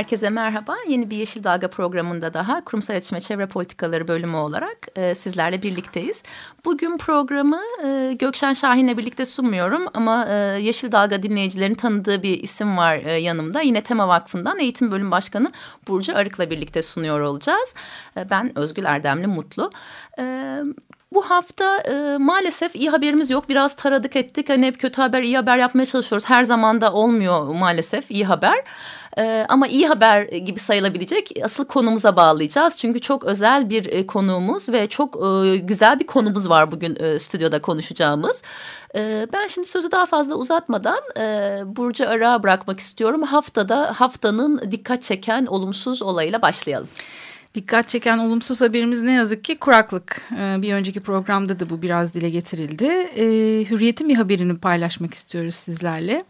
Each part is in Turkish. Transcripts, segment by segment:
Herkese merhaba. Yeni bir Yeşil Dalga programında daha Kurumsal İletişim Çevre Politikaları bölümü olarak e, sizlerle birlikteyiz. Bugün programı e, Gökşen Şahin'le birlikte sunmuyorum ama e, Yeşil Dalga dinleyicilerin tanıdığı bir isim var e, yanımda. Yine Tema Vakfı'ndan Eğitim Bölüm Başkanı Burcu Arık'la birlikte sunuyor olacağız. E, ben Özgül Erdemli Mutlu. E, bu hafta e, maalesef iyi haberimiz yok. Biraz taradık ettik. Hani hep kötü haber, iyi haber yapmaya çalışıyoruz. Her zaman da olmuyor maalesef iyi haber. E, ama iyi haber gibi sayılabilecek asıl konumuza bağlayacağız. Çünkü çok özel bir e, konuğumuz ve çok e, güzel bir konumuz var bugün e, stüdyoda konuşacağımız. E, ben şimdi sözü daha fazla uzatmadan e, Burcu Arığa bırakmak istiyorum. Haftada haftanın dikkat çeken olumsuz olayıyla başlayalım. Dikkat çeken olumsuz haberimiz ne yazık ki kuraklık. Ee, bir önceki programda da bu biraz dile getirildi. Ee, Hürriyet'in bir haberini paylaşmak istiyoruz sizlerle.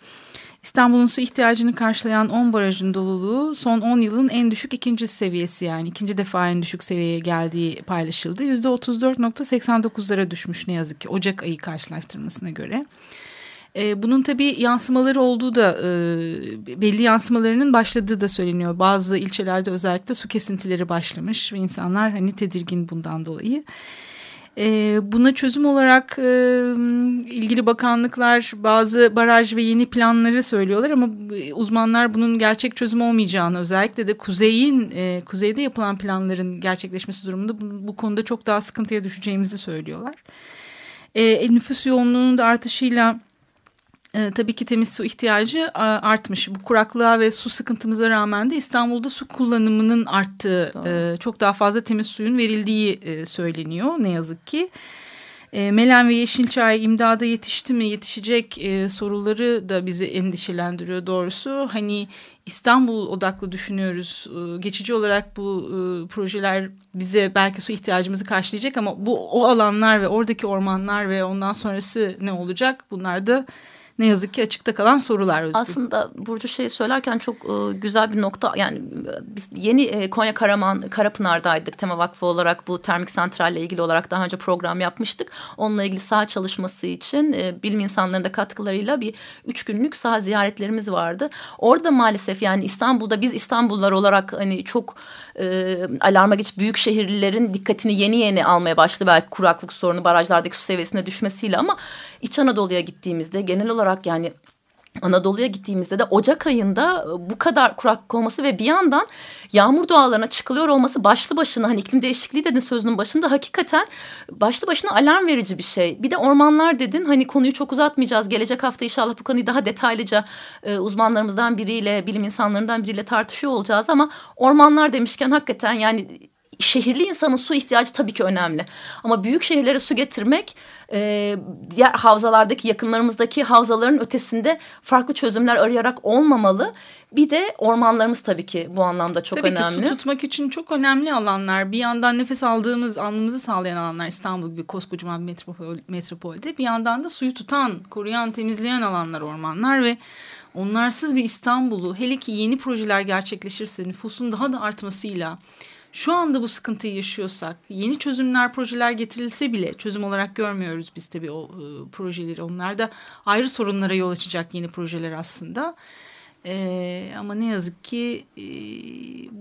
İstanbul'un su ihtiyacını karşılayan 10 barajın doluluğu son 10 yılın en düşük ikinci seviyesi yani ikinci defa en düşük seviyeye geldiği paylaşıldı. %34.89'lara düşmüş ne yazık ki Ocak ayı karşılaştırmasına göre. E, bunun tabii yansımaları olduğu da e, belli yansımalarının başladığı da söyleniyor. Bazı ilçelerde özellikle su kesintileri başlamış ve insanlar hani tedirgin bundan dolayı. E, buna çözüm olarak e, ilgili bakanlıklar bazı baraj ve yeni planları söylüyorlar ama uzmanlar bunun gerçek çözüm olmayacağını özellikle de kuzeyin e, kuzeyde yapılan planların gerçekleşmesi durumunda bu, bu konuda çok daha sıkıntıya düşeceğimizi söylüyorlar. E, nüfus yoğunluğunun da artışıyla e, tabii ki temiz su ihtiyacı e, artmış. Bu kuraklığa ve su sıkıntımıza rağmen de İstanbul'da su kullanımının arttığı, e, çok daha fazla temiz suyun verildiği e, söyleniyor ne yazık ki. E, Melen ve Yeşilçay imdada yetişti mi, yetişecek e, soruları da bizi endişelendiriyor doğrusu. Hani İstanbul odaklı düşünüyoruz. E, geçici olarak bu e, projeler bize belki su ihtiyacımızı karşılayacak ama bu o alanlar ve oradaki ormanlar ve ondan sonrası ne olacak? Bunlar da ne yazık ki açıkta kalan sorular Özgür. Aslında Burcu şey söylerken çok e, güzel bir nokta yani e, biz yeni e, Konya Karaman Karapınar'daydık tema vakfı olarak bu termik santralle ilgili olarak daha önce program yapmıştık. Onunla ilgili saha çalışması için e, bilim insanlarının da katkılarıyla bir üç günlük saha ziyaretlerimiz vardı. Orada maalesef yani İstanbul'da biz İstanbullular olarak hani çok e, alarma geçip büyük şehirlilerin dikkatini yeni yeni almaya başladı belki kuraklık sorunu barajlardaki su seviyesine düşmesiyle ama İç Anadolu'ya gittiğimizde genel olarak yani Anadolu'ya gittiğimizde de Ocak ayında bu kadar kuraklık olması ve bir yandan yağmur doğalarına çıkılıyor olması başlı başına hani iklim değişikliği dedin sözünün başında hakikaten başlı başına alarm verici bir şey. Bir de ormanlar dedin hani konuyu çok uzatmayacağız. Gelecek hafta inşallah bu konuyu daha detaylıca e, uzmanlarımızdan biriyle bilim insanlarından biriyle tartışıyor olacağız ama ormanlar demişken hakikaten yani şehirli insanın su ihtiyacı tabii ki önemli. Ama büyük şehirlere su getirmek e, diğer havzalardaki yakınlarımızdaki havzaların ötesinde farklı çözümler arayarak olmamalı. Bir de ormanlarımız tabii ki bu anlamda çok tabii önemli. Tabii ki su tutmak için çok önemli alanlar. Bir yandan nefes aldığımız, alnımızı sağlayan alanlar İstanbul gibi koskocaman bir metropol, metropolde. Bir yandan da suyu tutan, koruyan, temizleyen alanlar ormanlar ve onlarsız bir İstanbul'u hele ki yeni projeler gerçekleşirse nüfusun daha da artmasıyla şu anda bu sıkıntıyı yaşıyorsak yeni çözümler projeler getirilse bile çözüm olarak görmüyoruz biz tabii o e, projeleri. Onlar da ayrı sorunlara yol açacak yeni projeler aslında. Ee, ama ne yazık ki e,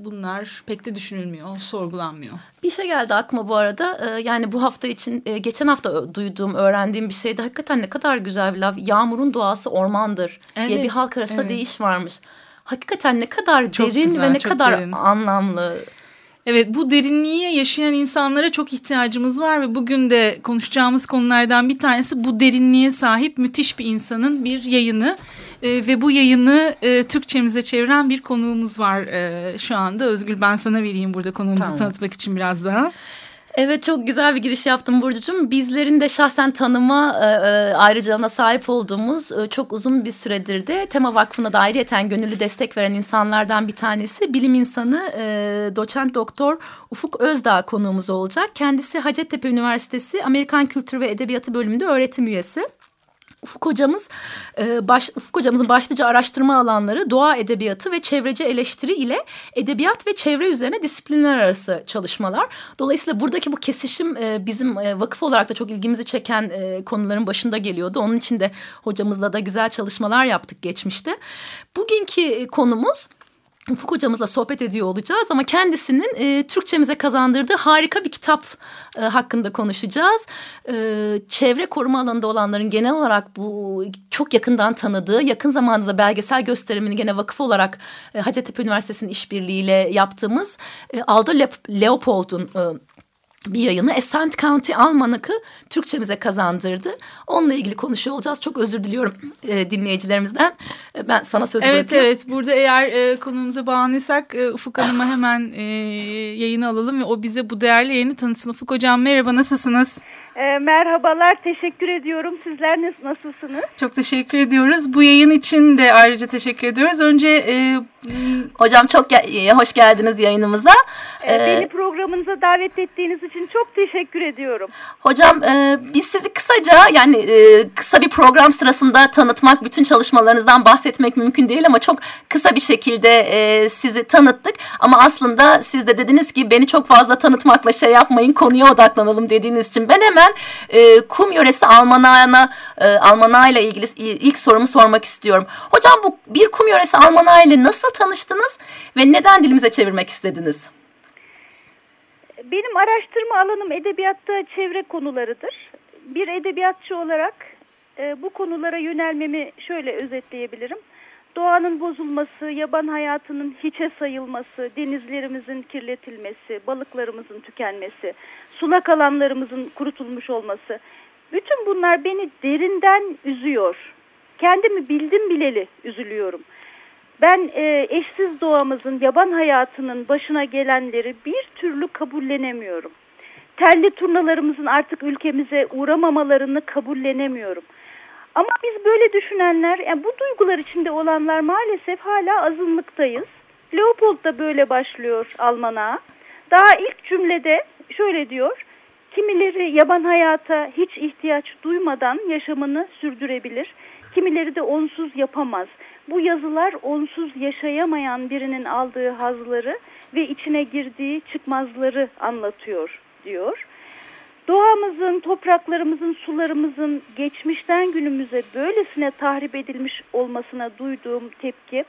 bunlar pek de düşünülmüyor, sorgulanmıyor. Bir şey geldi aklıma bu arada. Ee, yani bu hafta için e, geçen hafta duyduğum, öğrendiğim bir şeydi. Hakikaten ne kadar güzel bir laf. Yağmurun doğası ormandır evet, diye bir halk arasında evet. deyiş varmış. Hakikaten ne kadar çok derin güzel, ve ne kadar derin. anlamlı. Evet bu derinliğe yaşayan insanlara çok ihtiyacımız var ve bugün de konuşacağımız konulardan bir tanesi bu derinliğe sahip müthiş bir insanın bir yayını e, ve bu yayını e, Türkçemize çeviren bir konuğumuz var e, şu anda. Özgül ben sana vereyim burada konuğumuzu tamam. tanıtmak için biraz daha. Evet çok güzel bir giriş yaptım Burcu'cum. Bizlerin de şahsen tanıma e, e, ayrıcalığına sahip olduğumuz e, çok uzun bir süredir de Tema Vakfı'na da ayrıyeten gönüllü destek veren insanlardan bir tanesi bilim insanı e, doçent doktor Ufuk Özdağ konuğumuz olacak. Kendisi Hacettepe Üniversitesi Amerikan Kültürü ve Edebiyatı bölümünde öğretim üyesi. Ufuk hocamız e, baş, Ufuk hocamızın başlıca araştırma alanları doğa edebiyatı ve çevreci eleştiri ile edebiyat ve çevre üzerine disiplinler arası çalışmalar. Dolayısıyla buradaki bu kesişim e, bizim e, vakıf olarak da çok ilgimizi çeken konuların başında geliyordu. Onun için de hocamızla da güzel çalışmalar yaptık geçmişte. Bugünkü konumuz Ufuk hocamızla sohbet ediyor olacağız ama kendisinin e, Türkçemize kazandırdığı harika bir kitap e, hakkında konuşacağız. E, çevre koruma alanında olanların genel olarak bu çok yakından tanıdığı, yakın zamanda da belgesel gösterimini gene vakıf olarak e, Hacettepe Üniversitesi'nin işbirliğiyle yaptığımız e, Aldo Leopold'un e, bir yayını Ascent County Almanak'ı Türkçemize kazandırdı. Onunla ilgili konuşuyor olacağız. Çok özür diliyorum e, dinleyicilerimizden. E, ben sana söz evet, bırakıyorum. Evet evet burada eğer e, konumuza bağlanırsak e, Ufuk Hanım'a hemen e, yayını alalım ve o bize bu değerli yayını tanıtsın. Ufuk Hocam merhaba nasılsınız? E, merhabalar, teşekkür ediyorum. Sizler nasılsınız? Çok teşekkür ediyoruz. Bu yayın için de ayrıca teşekkür ediyoruz. Önce... E, Hocam çok ge hoş geldiniz yayınımıza. E, beni programınıza davet ettiğiniz için çok teşekkür ediyorum. Hocam e, biz sizi kısaca yani e, kısa bir program sırasında tanıtmak, bütün çalışmalarınızdan bahsetmek mümkün değil ama çok kısa bir şekilde e, sizi tanıttık. Ama aslında siz de dediniz ki beni çok fazla tanıtmakla şey yapmayın, konuya odaklanalım dediğiniz için ben hemen e, kum yöresi almanağına e, almanağıyla ilgili ilk sorumu sormak istiyorum. Hocam bu bir kum yöresi almanağıyla nasıl tanıştınız ve neden dilimize çevirmek istediniz? Benim araştırma alanım edebiyatta çevre konularıdır. Bir edebiyatçı olarak e, bu konulara yönelmemi şöyle özetleyebilirim. Doğanın bozulması, yaban hayatının hiçe sayılması, denizlerimizin kirletilmesi, balıklarımızın tükenmesi, sulak alanlarımızın kurutulmuş olması. Bütün bunlar beni derinden üzüyor. Kendimi bildim bileli üzülüyorum. Ben e, eşsiz doğamızın, yaban hayatının başına gelenleri bir türlü kabullenemiyorum. Telli turnalarımızın artık ülkemize uğramamalarını kabullenemiyorum. Ama biz böyle düşünenler, yani bu duygular içinde olanlar maalesef hala azınlıktayız. Leopold da böyle başlıyor Alman'a. Daha ilk cümlede şöyle diyor. Kimileri yaban hayata hiç ihtiyaç duymadan yaşamını sürdürebilir. Kimileri de onsuz yapamaz. Bu yazılar onsuz yaşayamayan birinin aldığı hazları ve içine girdiği çıkmazları anlatıyor diyor. Doğamızın, topraklarımızın, sularımızın geçmişten günümüze böylesine tahrip edilmiş olmasına duyduğum tepki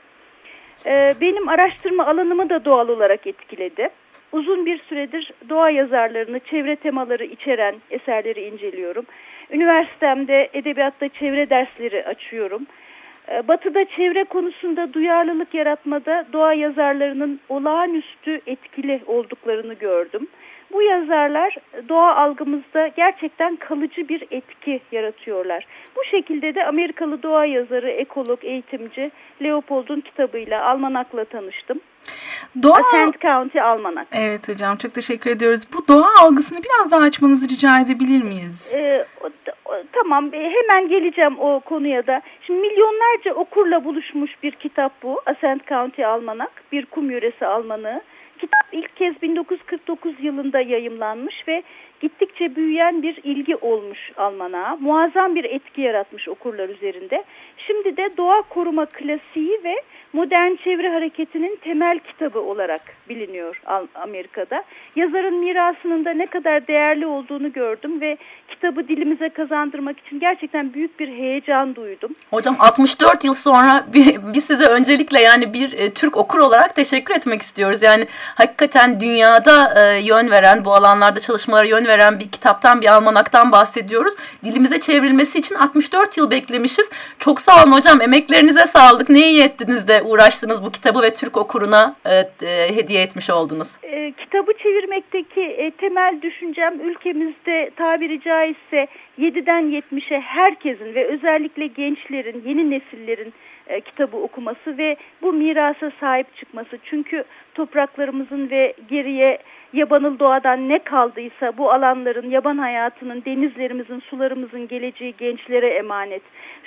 e, benim araştırma alanımı da doğal olarak etkiledi. Uzun bir süredir doğa yazarlarını, çevre temaları içeren eserleri inceliyorum. Üniversitemde edebiyatta çevre dersleri açıyorum. E, batı'da çevre konusunda duyarlılık yaratmada doğa yazarlarının olağanüstü etkili olduklarını gördüm. Bu yazarlar doğa algımızda gerçekten kalıcı bir etki yaratıyorlar. Bu şekilde de Amerikalı doğa yazarı, ekolog, eğitimci Leopold'un kitabıyla, Almanak'la tanıştım. Doğa... Ascent County Almanak. Evet hocam çok teşekkür ediyoruz. Bu doğa algısını biraz daha açmanızı rica edebilir miyiz? Ee, o, o, tamam e, hemen geleceğim o konuya da. Şimdi milyonlarca okurla buluşmuş bir kitap bu. Ascent County Almanak. Bir kum yöresi almanı. Kitap ilk kez 1949 yılında yayımlanmış ve gittikçe büyüyen bir ilgi olmuş Alman'a. Muazzam bir etki yaratmış okurlar üzerinde. Şimdi de doğa koruma klasiği ve modern çevre hareketinin temel kitabı olarak biliniyor Amerika'da. Yazarın mirasının da ne kadar değerli olduğunu gördüm ve kitabı dilimize kazandırmak için gerçekten büyük bir heyecan duydum. Hocam 64 yıl sonra biz size öncelikle yani bir e, Türk okur olarak teşekkür etmek istiyoruz. Yani hakikaten dünyada e, yön veren, bu alanlarda çalışmalara yön veren bir kitaptan, bir almanaktan bahsediyoruz. Dilimize çevrilmesi için 64 yıl beklemişiz. Çok sağ olun hocam, emeklerinize sağlık. Ne iyi ettiniz de uğraştınız bu kitabı ve Türk okuruna e, e, hediye etmiş oldunuz. E, kitabı çevirmekteki e, temel düşüncem ülkemizde tabiri caizse 7'den 70'e herkesin ve özellikle gençlerin, yeni nesillerin e, kitabı okuması ve bu mirasa sahip çıkması. Çünkü topraklarımızın ve geriye yabanıl doğadan ne kaldıysa bu alanların, yaban hayatının, denizlerimizin, sularımızın geleceği gençlere emanet.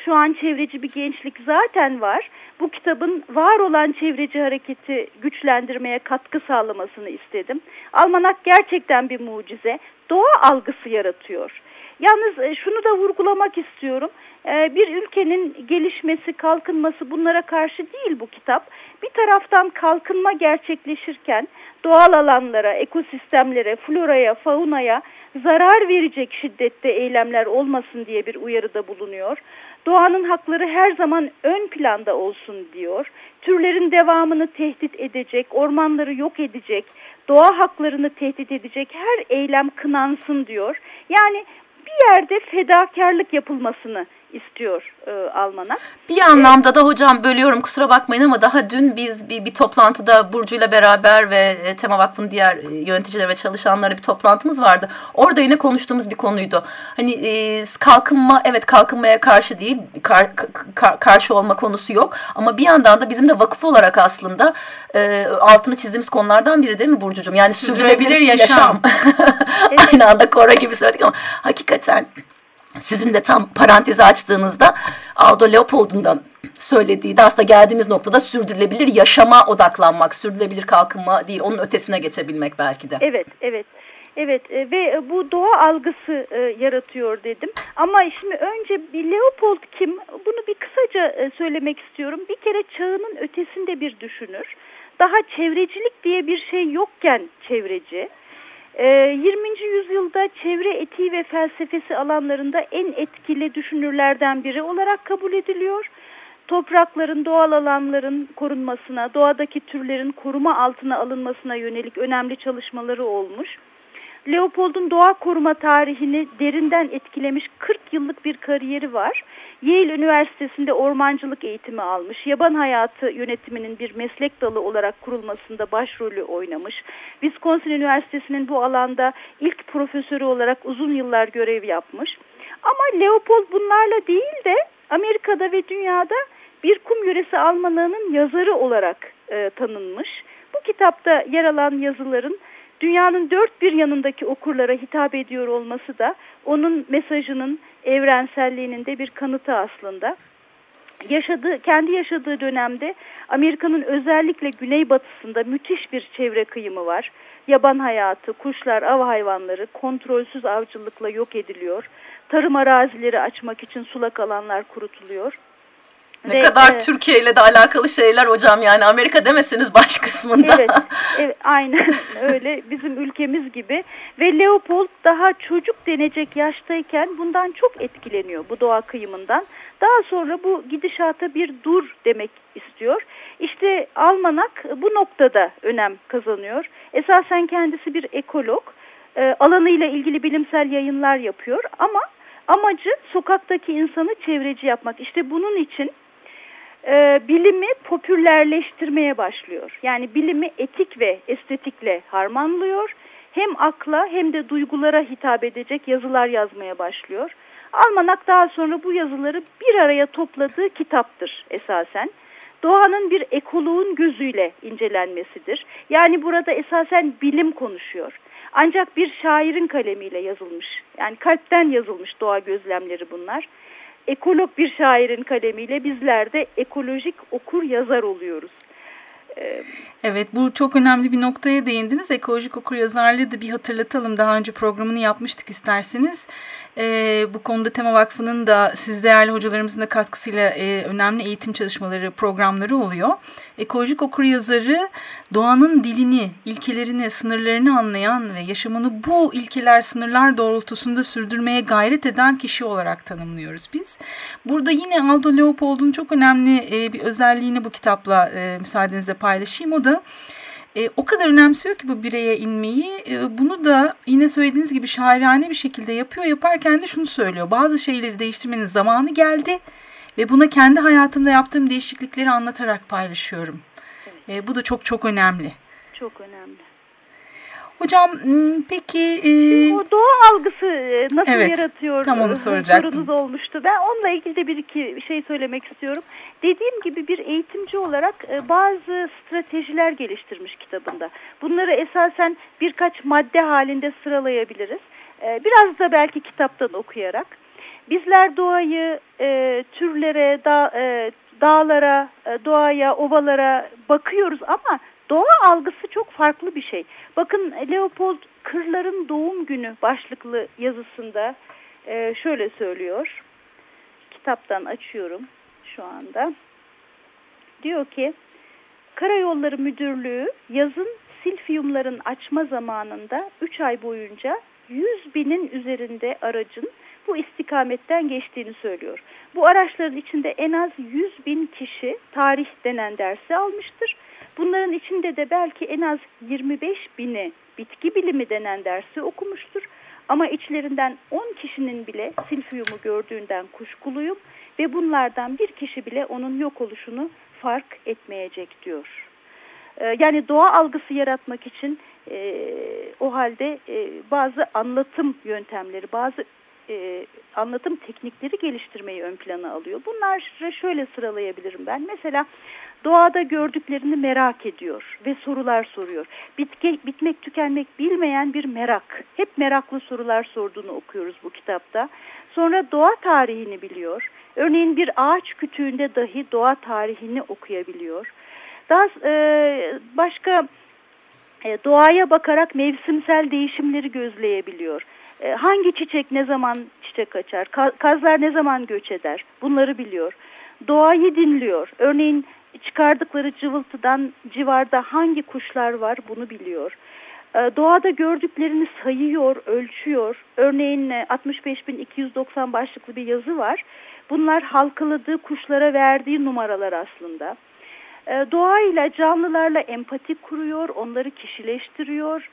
Şu an çevreci bir gençlik zaten var. Bu kitabın var olan çevreci hareketi güçlendirmeye katkı sağlamasını istedim. Almanak gerçekten bir mucize. Doğa algısı yaratıyor. Yalnız e, şunu da vurgulamak istiyorum. E, bir ülkenin gelişmesi, kalkınması bunlara karşı değil bu kitap. Bir taraftan kalkınma gerçekleşirken doğal alanlara, ekosistemlere, floraya, faunaya zarar verecek şiddette eylemler olmasın diye bir uyarıda bulunuyor. Doğanın hakları her zaman ön planda olsun diyor. Türlerin devamını tehdit edecek, ormanları yok edecek, doğa haklarını tehdit edecek her eylem kınansın diyor. Yani bir yerde fedakarlık yapılmasını istiyor e, Almanak. Bir anlamda da hocam bölüyorum kusura bakmayın ama daha dün biz bir, bir toplantıda Burcu'yla beraber ve e, Tema Vakfı'nın diğer e, yöneticileri ve çalışanları bir toplantımız vardı. Orada yine konuştuğumuz bir konuydu. Hani e, kalkınma evet kalkınmaya karşı değil kar, kar, karşı olma konusu yok ama bir yandan da bizim de vakıf olarak aslında e, altını çizdiğimiz konulardan biri değil mi Burcu'cum? Yani sürdürülebilir yaşam. yaşam. Aynı anda Kora gibi söyledik ama hakikaten sizin de tam parantezi açtığınızda Aldo Leopold'un da söylediği de aslında geldiğimiz noktada sürdürülebilir yaşama odaklanmak, sürdürülebilir kalkınma değil, onun ötesine geçebilmek belki de. Evet, evet. Evet e, ve e, bu doğa algısı e, yaratıyor dedim. Ama şimdi önce bir Leopold kim? Bunu bir kısaca söylemek istiyorum. Bir kere çağının ötesinde bir düşünür. Daha çevrecilik diye bir şey yokken çevreci. 20. Ee, yüzyılda çevre etiği ve felsefesi alanlarında en etkili düşünürlerden biri olarak kabul ediliyor. Toprakların, doğal alanların korunmasına, doğadaki türlerin koruma altına alınmasına yönelik önemli çalışmaları olmuş. Leopold'un doğa koruma tarihini derinden etkilemiş 40 yıllık bir kariyeri var. Yale Üniversitesi'nde ormancılık eğitimi almış. Yaban hayatı yönetiminin bir meslek dalı olarak kurulmasında başrolü oynamış. Wisconsin Üniversitesi'nin bu alanda ilk profesörü olarak uzun yıllar görev yapmış. Ama Leopold bunlarla değil de Amerika'da ve dünyada bir kum yöresi Almanlığının yazarı olarak e, tanınmış. Bu kitapta yer alan yazıların dünyanın dört bir yanındaki okurlara hitap ediyor olması da onun mesajının evrenselliğinin de bir kanıtı aslında. Yaşadığı, kendi yaşadığı dönemde Amerika'nın özellikle güneybatısında müthiş bir çevre kıyımı var. Yaban hayatı, kuşlar, av hayvanları kontrolsüz avcılıkla yok ediliyor. Tarım arazileri açmak için sulak alanlar kurutuluyor. Ne Ve, kadar e, Türkiye ile de alakalı şeyler hocam yani Amerika demeseniz baş kısmında. Evet, evet aynen öyle bizim ülkemiz gibi. Ve Leopold daha çocuk denecek yaştayken bundan çok etkileniyor bu doğa kıyımından. Daha sonra bu gidişata bir dur demek istiyor. İşte Almanak bu noktada önem kazanıyor. Esasen kendisi bir ekolog. E, alanıyla ilgili bilimsel yayınlar yapıyor ama amacı sokaktaki insanı çevreci yapmak. İşte bunun için e, bilimi popülerleştirmeye başlıyor. Yani bilimi etik ve estetikle harmanlıyor. Hem akla hem de duygulara hitap edecek yazılar yazmaya başlıyor. Almanak daha sonra bu yazıları bir araya topladığı kitaptır esasen. Doğanın bir ekoloğun gözüyle incelenmesidir. Yani burada esasen bilim konuşuyor. Ancak bir şairin kalemiyle yazılmış. Yani kalpten yazılmış doğa gözlemleri bunlar ekolog bir şairin kalemiyle bizler de ekolojik okur yazar oluyoruz. Evet bu çok önemli bir noktaya değindiniz. Ekolojik okur yazarlığı da bir hatırlatalım. Daha önce programını yapmıştık isterseniz. E, bu konuda Tema Vakfı'nın da siz değerli hocalarımızın da katkısıyla e, önemli eğitim çalışmaları, programları oluyor. Ekolojik okur yazarı doğanın dilini, ilkelerini, sınırlarını anlayan ve yaşamını bu ilkeler, sınırlar doğrultusunda sürdürmeye gayret eden kişi olarak tanımlıyoruz biz. Burada yine Aldo Leopold'un çok önemli e, bir özelliğini bu kitapla e, müsaadenizle paylaşayım. O da e, o kadar önemsiyor ki bu bireye inmeyi. E, bunu da yine söylediğiniz gibi şairane bir şekilde yapıyor. Yaparken de şunu söylüyor. Bazı şeyleri değiştirmenin zamanı geldi ve buna kendi hayatımda yaptığım değişiklikleri anlatarak paylaşıyorum. E, bu da çok çok önemli. Çok önemli. Hocam peki... E... O doğa algısı e, nasıl Evet, yaratıyor tam onu e, soracaktım. sorunuz olmuştu. Ben onunla ilgili de bir iki şey söylemek istiyorum. Dediğim gibi bir eğitimci olarak e, bazı stratejiler geliştirmiş kitabında. Bunları esasen birkaç madde halinde sıralayabiliriz. Biraz da belki kitaptan okuyarak. Bizler doğayı türlere, da, dağlara, doğaya, ovalara bakıyoruz ama doğa algısı çok farklı bir şey. Bakın Leopold Kırların Doğum Günü başlıklı yazısında e, şöyle söylüyor. Kitaptan açıyorum şu anda. Diyor ki Karayolları Müdürlüğü yazın silfiyumların açma zamanında 3 ay boyunca 100 binin üzerinde aracın bu istikametten geçtiğini söylüyor. Bu araçların içinde en az 100 bin kişi tarih denen dersi almıştır. Bunların içinde de belki en az 25 bini bitki bilimi denen dersi okumuştur. Ama içlerinden 10 kişinin bile silfiyumu gördüğünden kuşkuluyum ve bunlardan bir kişi bile onun yok oluşunu fark etmeyecek diyor. Ee, Yani doğa algısı yaratmak için e, o halde e, bazı anlatım yöntemleri, bazı e, anlatım teknikleri geliştirmeyi ön plana alıyor. Bunları şöyle sıralayabilirim ben. Mesela doğada gördüklerini merak ediyor ve sorular soruyor. Bitke, bitmek tükenmek bilmeyen bir merak. Hep meraklı sorular sorduğunu okuyoruz bu kitapta. Sonra doğa tarihini biliyor. Örneğin bir ağaç kütüğünde dahi doğa tarihini okuyabiliyor. Daha e, başka e, doğaya bakarak mevsimsel değişimleri gözleyebiliyor. E, hangi çiçek ne zaman çiçek açar, ka- kazlar ne zaman göç eder bunları biliyor. Doğayı dinliyor. Örneğin çıkardıkları cıvıltıdan civarda hangi kuşlar var bunu biliyor. E, doğada gördüklerini sayıyor, ölçüyor. Örneğin e, 65.290 başlıklı bir yazı var. Bunlar halkaladığı kuşlara verdiği numaralar aslında. E, doğayla, canlılarla empati kuruyor, onları kişileştiriyor,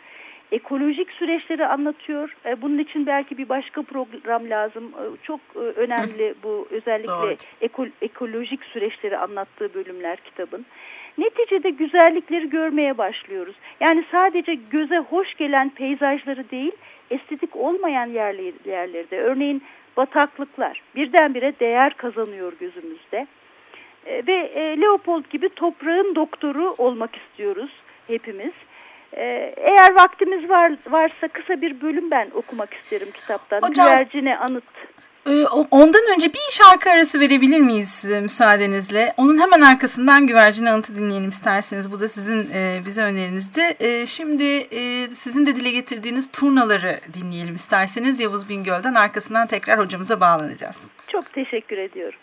ekolojik süreçleri anlatıyor. E, bunun için belki bir başka program lazım. E, çok e, önemli bu özellikle eko, ekolojik süreçleri anlattığı bölümler kitabın. Neticede güzellikleri görmeye başlıyoruz. Yani sadece göze hoş gelen peyzajları değil, estetik olmayan yerleri, yerleri de. Örneğin bataklıklar birdenbire değer kazanıyor gözümüzde. E, ve e, Leopold gibi toprağın doktoru olmak istiyoruz hepimiz. E, eğer vaktimiz var varsa kısa bir bölüm ben okumak isterim kitaptan. Hocam- Güvercine Anıt. Ee, Ondan önce bir şarkı arası verebilir miyiz e, müsaadenizle? Onun hemen arkasından Güvercin Anıt'ı dinleyelim isterseniz. Bu da sizin e, bize önerinizdi. E, şimdi e, sizin de dile getirdiğiniz turnaları dinleyelim isterseniz. Yavuz Bingöl'den arkasından tekrar hocamıza bağlanacağız. Çok teşekkür ediyorum.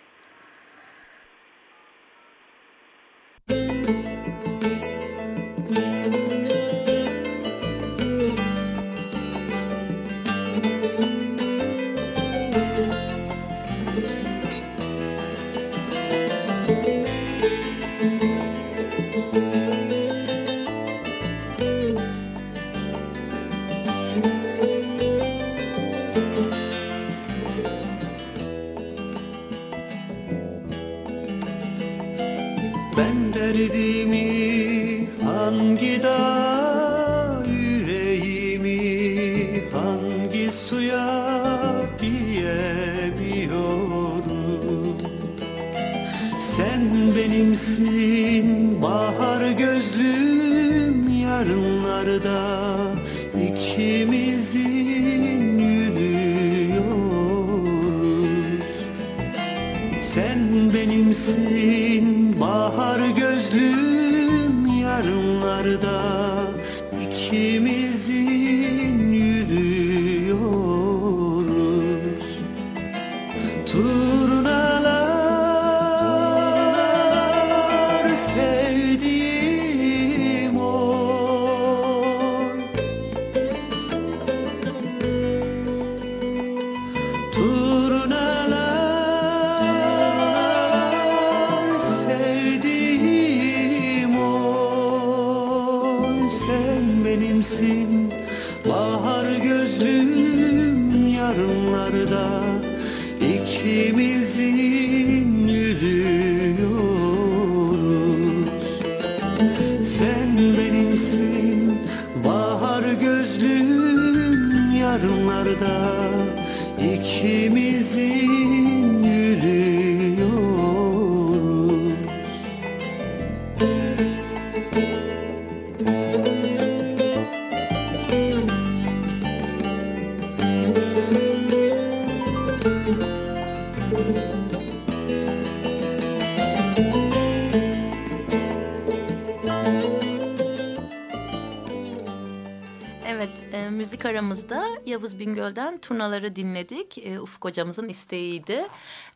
Benimsin. Bahar gözlüm ikimizin Yavuz Bingöl'den turnaları dinledik. E, Ufuk hocamızın isteğiydi.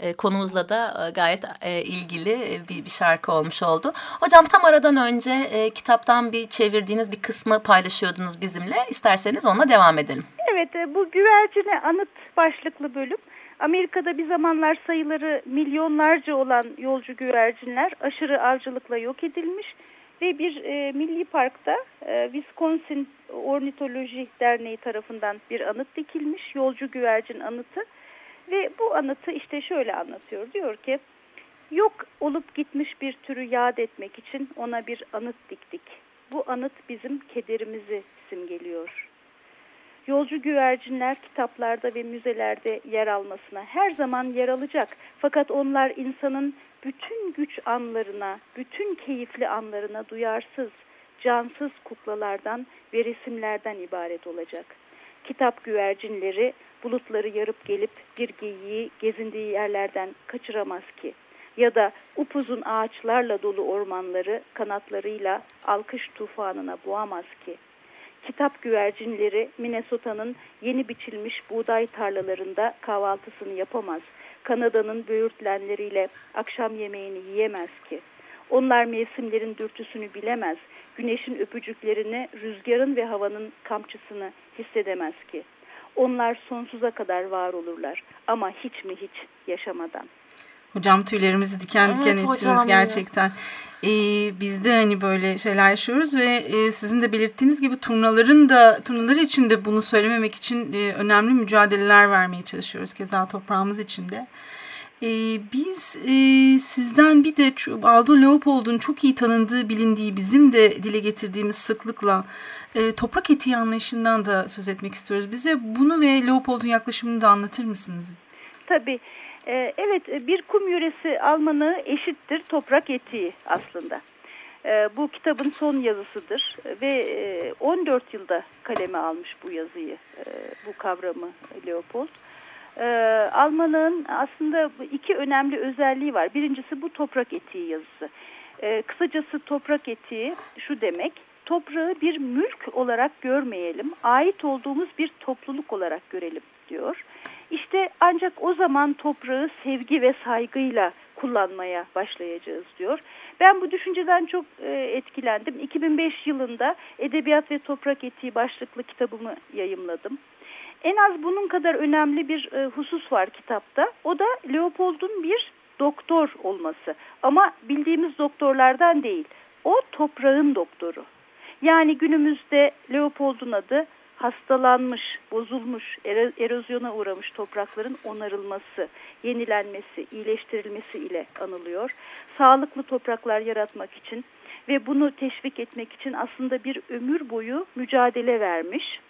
E, konumuzla da e, gayet e, ilgili e, bir, bir şarkı olmuş oldu. Hocam tam aradan önce e, kitaptan bir çevirdiğiniz bir kısmı paylaşıyordunuz bizimle. İsterseniz onunla devam edelim. Evet e, bu güvercine anıt başlıklı bölüm. Amerika'da bir zamanlar sayıları milyonlarca olan yolcu güvercinler aşırı avcılıkla yok edilmiş ve bir e, milli parkta e, Wisconsin Ornitoloji Derneği tarafından bir anıt dikilmiş. Yolcu güvercin anıtı ve bu anıtı işte şöyle anlatıyor. Diyor ki yok olup gitmiş bir türü yad etmek için ona bir anıt diktik. Bu anıt bizim kederimizi simgeliyor. Yolcu güvercinler kitaplarda ve müzelerde yer almasına her zaman yer alacak. Fakat onlar insanın bütün güç anlarına, bütün keyifli anlarına duyarsız, cansız kuklalardan ve resimlerden ibaret olacak. Kitap güvercinleri bulutları yarıp gelip bir geyiği gezindiği yerlerden kaçıramaz ki. Ya da upuzun ağaçlarla dolu ormanları kanatlarıyla alkış tufanına boğamaz ki. Kitap güvercinleri Minnesota'nın yeni biçilmiş buğday tarlalarında kahvaltısını yapamaz. Kanada'nın böğürtlenleriyle akşam yemeğini yiyemez ki. Onlar mevsimlerin dürtüsünü bilemez. Güneşin öpücüklerini, rüzgarın ve havanın kamçısını hissedemez ki. Onlar sonsuza kadar var olurlar ama hiç mi hiç yaşamadan. Hocam tüylerimizi diken Evet, diken ettiniz hocam ya. gerçekten. Ee, biz de hani böyle şeyler yaşıyoruz ve e, sizin de belirttiğiniz gibi turnaların da turnalar için de bunu söylememek için e, önemli mücadeleler vermeye çalışıyoruz. Keza toprağımız için de. Ee, biz e, sizden bir de Aldo Leopold'un çok iyi tanındığı, bilindiği, bizim de dile getirdiğimiz sıklıkla e, toprak etiği anlayışından da söz etmek istiyoruz. Bize bunu ve Leopold'un yaklaşımını da anlatır mısınız? Tabii. Ee, evet bir kum yöresi Almanı eşittir toprak etiği aslında. Ee, bu kitabın son yazısıdır ve e, 14 yılda kaleme almış bu yazıyı, e, bu kavramı Leopold. Ee, Almanın aslında iki önemli özelliği var. Birincisi bu toprak etiği yazısı. Ee, kısacası toprak etiği şu demek, toprağı bir mülk olarak görmeyelim, ait olduğumuz bir topluluk olarak görelim diyor. İşte ancak o zaman toprağı sevgi ve saygıyla kullanmaya başlayacağız diyor. Ben bu düşünceden çok e, etkilendim. 2005 yılında Edebiyat ve Toprak Etiği başlıklı kitabımı yayımladım. En az bunun kadar önemli bir e, husus var kitapta. O da Leopold'un bir doktor olması. Ama bildiğimiz doktorlardan değil. O toprağın doktoru. Yani günümüzde Leopold'un adı hastalanmış, bozulmuş, ero- erozyona uğramış toprakların onarılması, yenilenmesi, iyileştirilmesi ile anılıyor. Sağlıklı topraklar yaratmak için ve bunu teşvik etmek için aslında bir ömür boyu mücadele vermiş.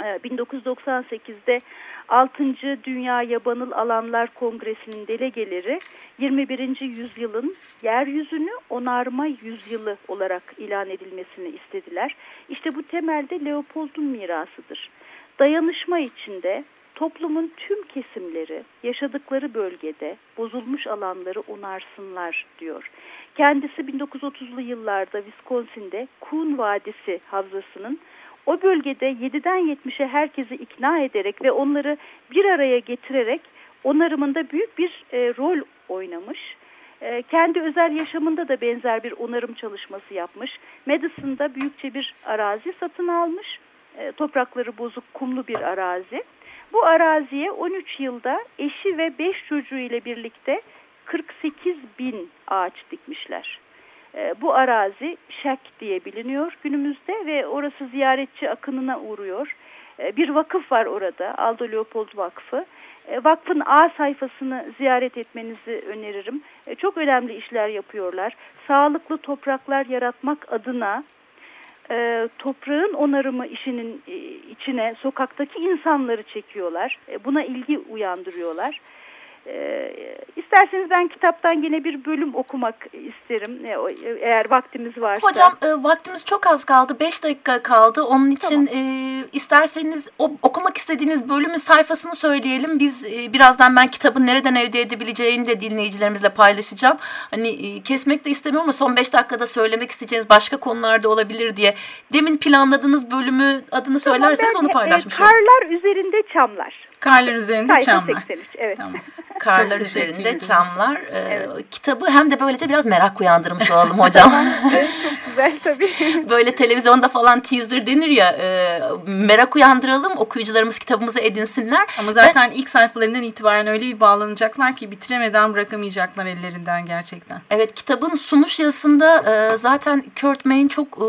Ee, 1998'de 6. Dünya Yabanıl Alanlar Kongresi'nin delegeleri 21. yüzyılın yeryüzünü onarma yüzyılı olarak ilan edilmesini istediler. İşte bu temelde Leopold'un mirasıdır. Dayanışma içinde toplumun tüm kesimleri yaşadıkları bölgede bozulmuş alanları onarsınlar diyor. Kendisi 1930'lu yıllarda Wisconsin'de Coon Vadisi Havzası'nın o bölgede 7'den 70'e herkesi ikna ederek ve onları bir araya getirerek onarımında büyük bir e, rol oynamış. E, kendi özel yaşamında da benzer bir onarım çalışması yapmış. Madison'da büyükçe bir arazi satın almış. E, toprakları bozuk kumlu bir arazi. Bu araziye 13 yılda eşi ve 5 çocuğu ile birlikte 48 bin ağaç dikmişler. E, bu arazi Şek diye biliniyor günümüzde ve orası ziyaretçi akınına uğruyor. E, bir vakıf var orada Aldo Leopold Vakfı. E, vakfın A sayfasını ziyaret etmenizi öneririm. Çok önemli işler yapıyorlar. Sağlıklı topraklar yaratmak adına toprağın onarımı işinin içine sokaktaki insanları çekiyorlar. Buna ilgi uyandırıyorlar. E, isterseniz ben kitaptan yine bir bölüm okumak isterim e, e, eğer vaktimiz varsa. Hocam e, vaktimiz çok az kaldı. Beş dakika kaldı. Onun için tamam. e, isterseniz o, okumak istediğiniz bölümün sayfasını söyleyelim. Biz e, birazdan ben kitabın nereden elde edebileceğini de dinleyicilerimizle paylaşacağım. Hani e, kesmek de istemiyorum ama son beş dakikada söylemek isteyeceğiniz başka konularda olabilir diye. Demin planladığınız bölümü adını tamam, söylerseniz ben, onu paylaşmış e, Karlar üzerinde çamlar. Karlar üzerinde Sayfa çamlar. 83, evet. Tamam. Karlar üzerinde çamlar. Ee, evet. Kitabı hem de böylece biraz merak uyandırmış olalım hocam. evet, çok güzel tabii. Böyle televizyonda falan teaser denir ya e, merak uyandıralım okuyucularımız kitabımızı edinsinler. Ama zaten ben, ilk sayfalarından itibaren öyle bir bağlanacaklar ki bitiremeden bırakamayacaklar ellerinden gerçekten. Evet kitabın sunuş yazısında e, zaten Kurt Main çok e,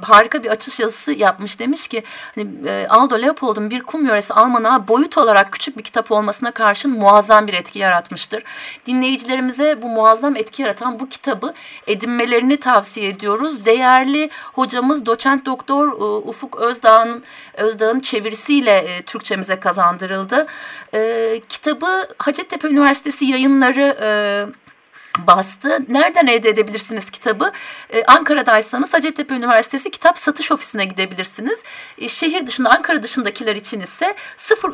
harika bir açış yazısı yapmış. Demiş ki hani, e, Aldo Leopold'un bir kum yöresi Alman'a boyut olarak küçük bir kitap olmasına karşın muazzam bir etki yaratmıştır. Dinleyicilerimize bu muazzam etki yaratan bu kitabı edinmelerini tavsiye ediyoruz. Değerli hocamız doçent doktor e, Ufuk Özdağ'ın Özdağ'ın çevirisiyle e, Türkçemize kazandırıldı. E, kitabı Hacettepe Üniversitesi yayınları bastı. Nereden elde edebilirsiniz kitabı? Ee, Ankara'daysanız Hacettepe Üniversitesi Kitap Satış Ofisi'ne gidebilirsiniz. Ee, şehir dışında, Ankara dışındakiler için ise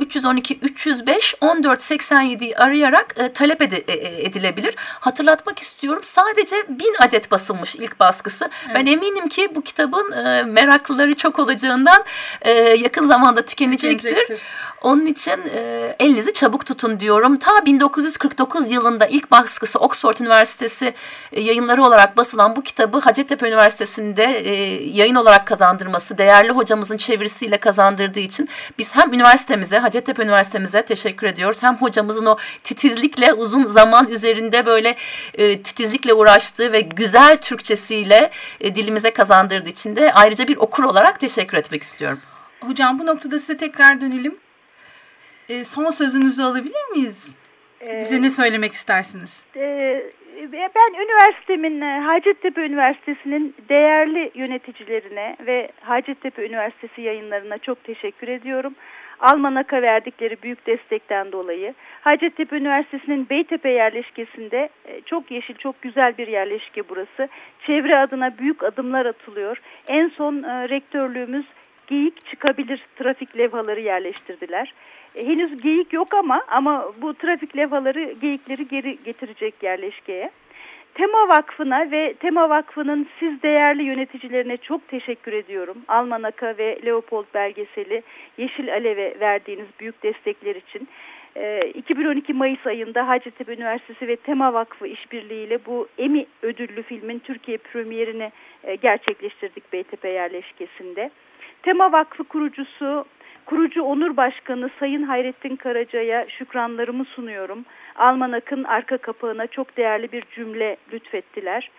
0312 305 1487'yi arayarak e, talep ed e, e, edilebilir. Hatırlatmak istiyorum sadece bin adet basılmış ilk baskısı. Evet. Ben eminim ki bu kitabın e, meraklıları çok olacağından e, yakın zamanda tükenecektir. tükenecektir. Onun için e, elinizi çabuk tutun diyorum. Ta 1949 yılında ilk baskısı Oxford Üniversitesi e, yayınları olarak basılan bu kitabı Hacettepe Üniversitesi'nde e, yayın olarak kazandırması, değerli hocamızın çevirisiyle kazandırdığı için biz hem üniversitemize, Hacettepe Üniversitemize teşekkür ediyoruz. Hem hocamızın o titizlikle uzun zaman üzerinde böyle e, titizlikle uğraştığı ve güzel Türkçesiyle e, dilimize kazandırdığı için de ayrıca bir okur olarak teşekkür etmek istiyorum. Hocam bu noktada size tekrar dönelim. E, son sözünüzü alabilir miyiz? Bize ee, ne söylemek istersiniz? E, ben üniversitemin, e, Hacettepe Üniversitesi'nin değerli yöneticilerine ve Hacettepe Üniversitesi yayınlarına çok teşekkür ediyorum. Almanak'a verdikleri büyük destekten dolayı. Hacettepe Üniversitesi'nin Beytepe yerleşkesinde e, çok yeşil, çok güzel bir yerleşke burası. Çevre adına büyük adımlar atılıyor. En son e, rektörlüğümüz geyik çıkabilir trafik levhaları yerleştirdiler. E, henüz geyik yok ama ama bu trafik levhaları geyikleri geri getirecek yerleşkeye. Tema Vakfı'na ve Tema Vakfı'nın siz değerli yöneticilerine çok teşekkür ediyorum. Almanaka ve Leopold belgeseli Yeşil Alev'e verdiğiniz büyük destekler için. 2012 e, Mayıs ayında Hacettepe Üniversitesi ve Tema Vakfı işbirliğiyle bu Emmy ödüllü filmin Türkiye premierini e, gerçekleştirdik Beytepe yerleşkesinde. Tema Vakfı kurucusu Kurucu Onur Başkanı Sayın Hayrettin Karaca'ya şükranlarımı sunuyorum. Almanak'ın arka kapağına çok değerli bir cümle lütfettiler.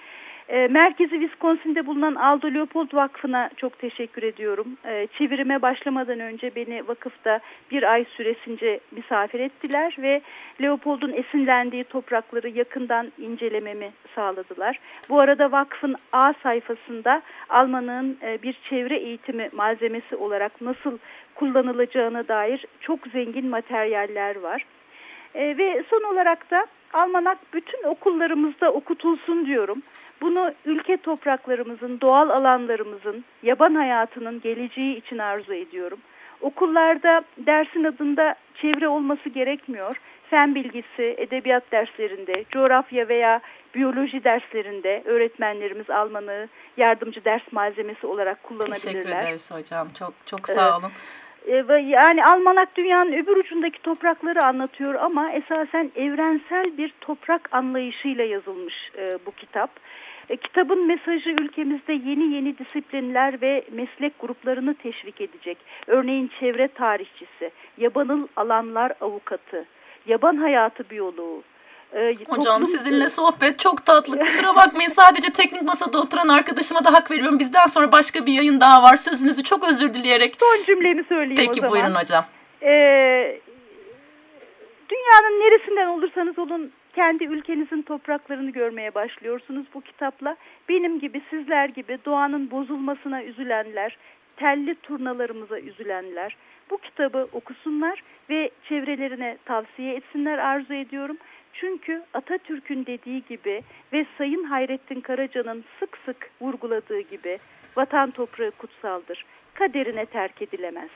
E, merkezi Wisconsin'de bulunan Aldo Leopold Vakfı'na çok teşekkür ediyorum. E, çevirime başlamadan önce beni vakıfta bir ay süresince misafir ettiler ve Leopold'un esinlendiği toprakları yakından incelememi sağladılar. Bu arada vakfın A sayfasında Alman'ın e, bir çevre eğitimi malzemesi olarak nasıl kullanılacağına dair çok zengin materyaller var. E, ve son olarak da Almanak bütün okullarımızda okutulsun diyorum. Bunu ülke topraklarımızın, doğal alanlarımızın, yaban hayatının geleceği için arzu ediyorum. Okullarda dersin adında çevre olması gerekmiyor. Fen bilgisi, edebiyat derslerinde, coğrafya veya biyoloji derslerinde öğretmenlerimiz Almanı yardımcı ders malzemesi olarak kullanabilirler. Teşekkür ederiz hocam. Çok çok sağ olun. Ee, yani Almanak dünyanın öbür ucundaki toprakları anlatıyor ama esasen evrensel bir toprak anlayışıyla yazılmış e, bu kitap. E, kitabın mesajı ülkemizde yeni yeni disiplinler ve meslek gruplarını teşvik edecek. Örneğin çevre tarihçisi, yabanıl alanlar avukatı, yaban hayatı biyoloğu, ee, Hocam toplum... sizinle sohbet çok tatlı. Kusura bakmayın sadece teknik masada oturan arkadaşıma da hak veriyorum. Bizden sonra başka bir yayın daha var. Sözünüzü çok özür dileyerek. Son cümlemi söyleyeyim Peki, o zaman. Peki buyurun hocam. Ee, dünyanın neresinden olursanız olun kendi ülkenizin topraklarını görmeye başlıyorsunuz bu kitapla. Benim gibi sizler gibi doğanın bozulmasına üzülenler, telli turnalarımıza üzülenler bu kitabı okusunlar ve çevrelerine tavsiye etsinler arzu ediyorum. Çünkü Atatürk'ün dediği gibi ve Sayın Hayrettin Karaca'nın sık sık vurguladığı gibi vatan toprağı kutsaldır. Kaderine terk edilemez.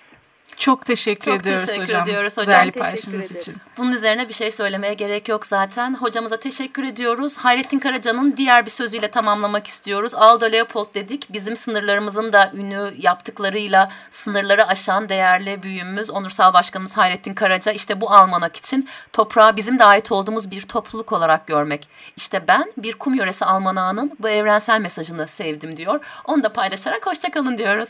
Çok teşekkür Çok ediyoruz teşekkür hocam. ediyoruz hocam. Değerli paylaşımınız için. Bunun üzerine bir şey söylemeye gerek yok zaten. Hocamıza teşekkür ediyoruz. Hayrettin Karaca'nın diğer bir sözüyle tamamlamak istiyoruz. Aldo Leopold dedik. Bizim sınırlarımızın da ünlü yaptıklarıyla sınırları aşan değerli büyüğümüz, onursal başkanımız Hayrettin Karaca. İşte bu almanak için toprağı bizim de ait olduğumuz bir topluluk olarak görmek. İşte ben bir kum yöresi almanağının bu evrensel mesajını sevdim diyor. Onu da paylaşarak hoşçakalın diyoruz.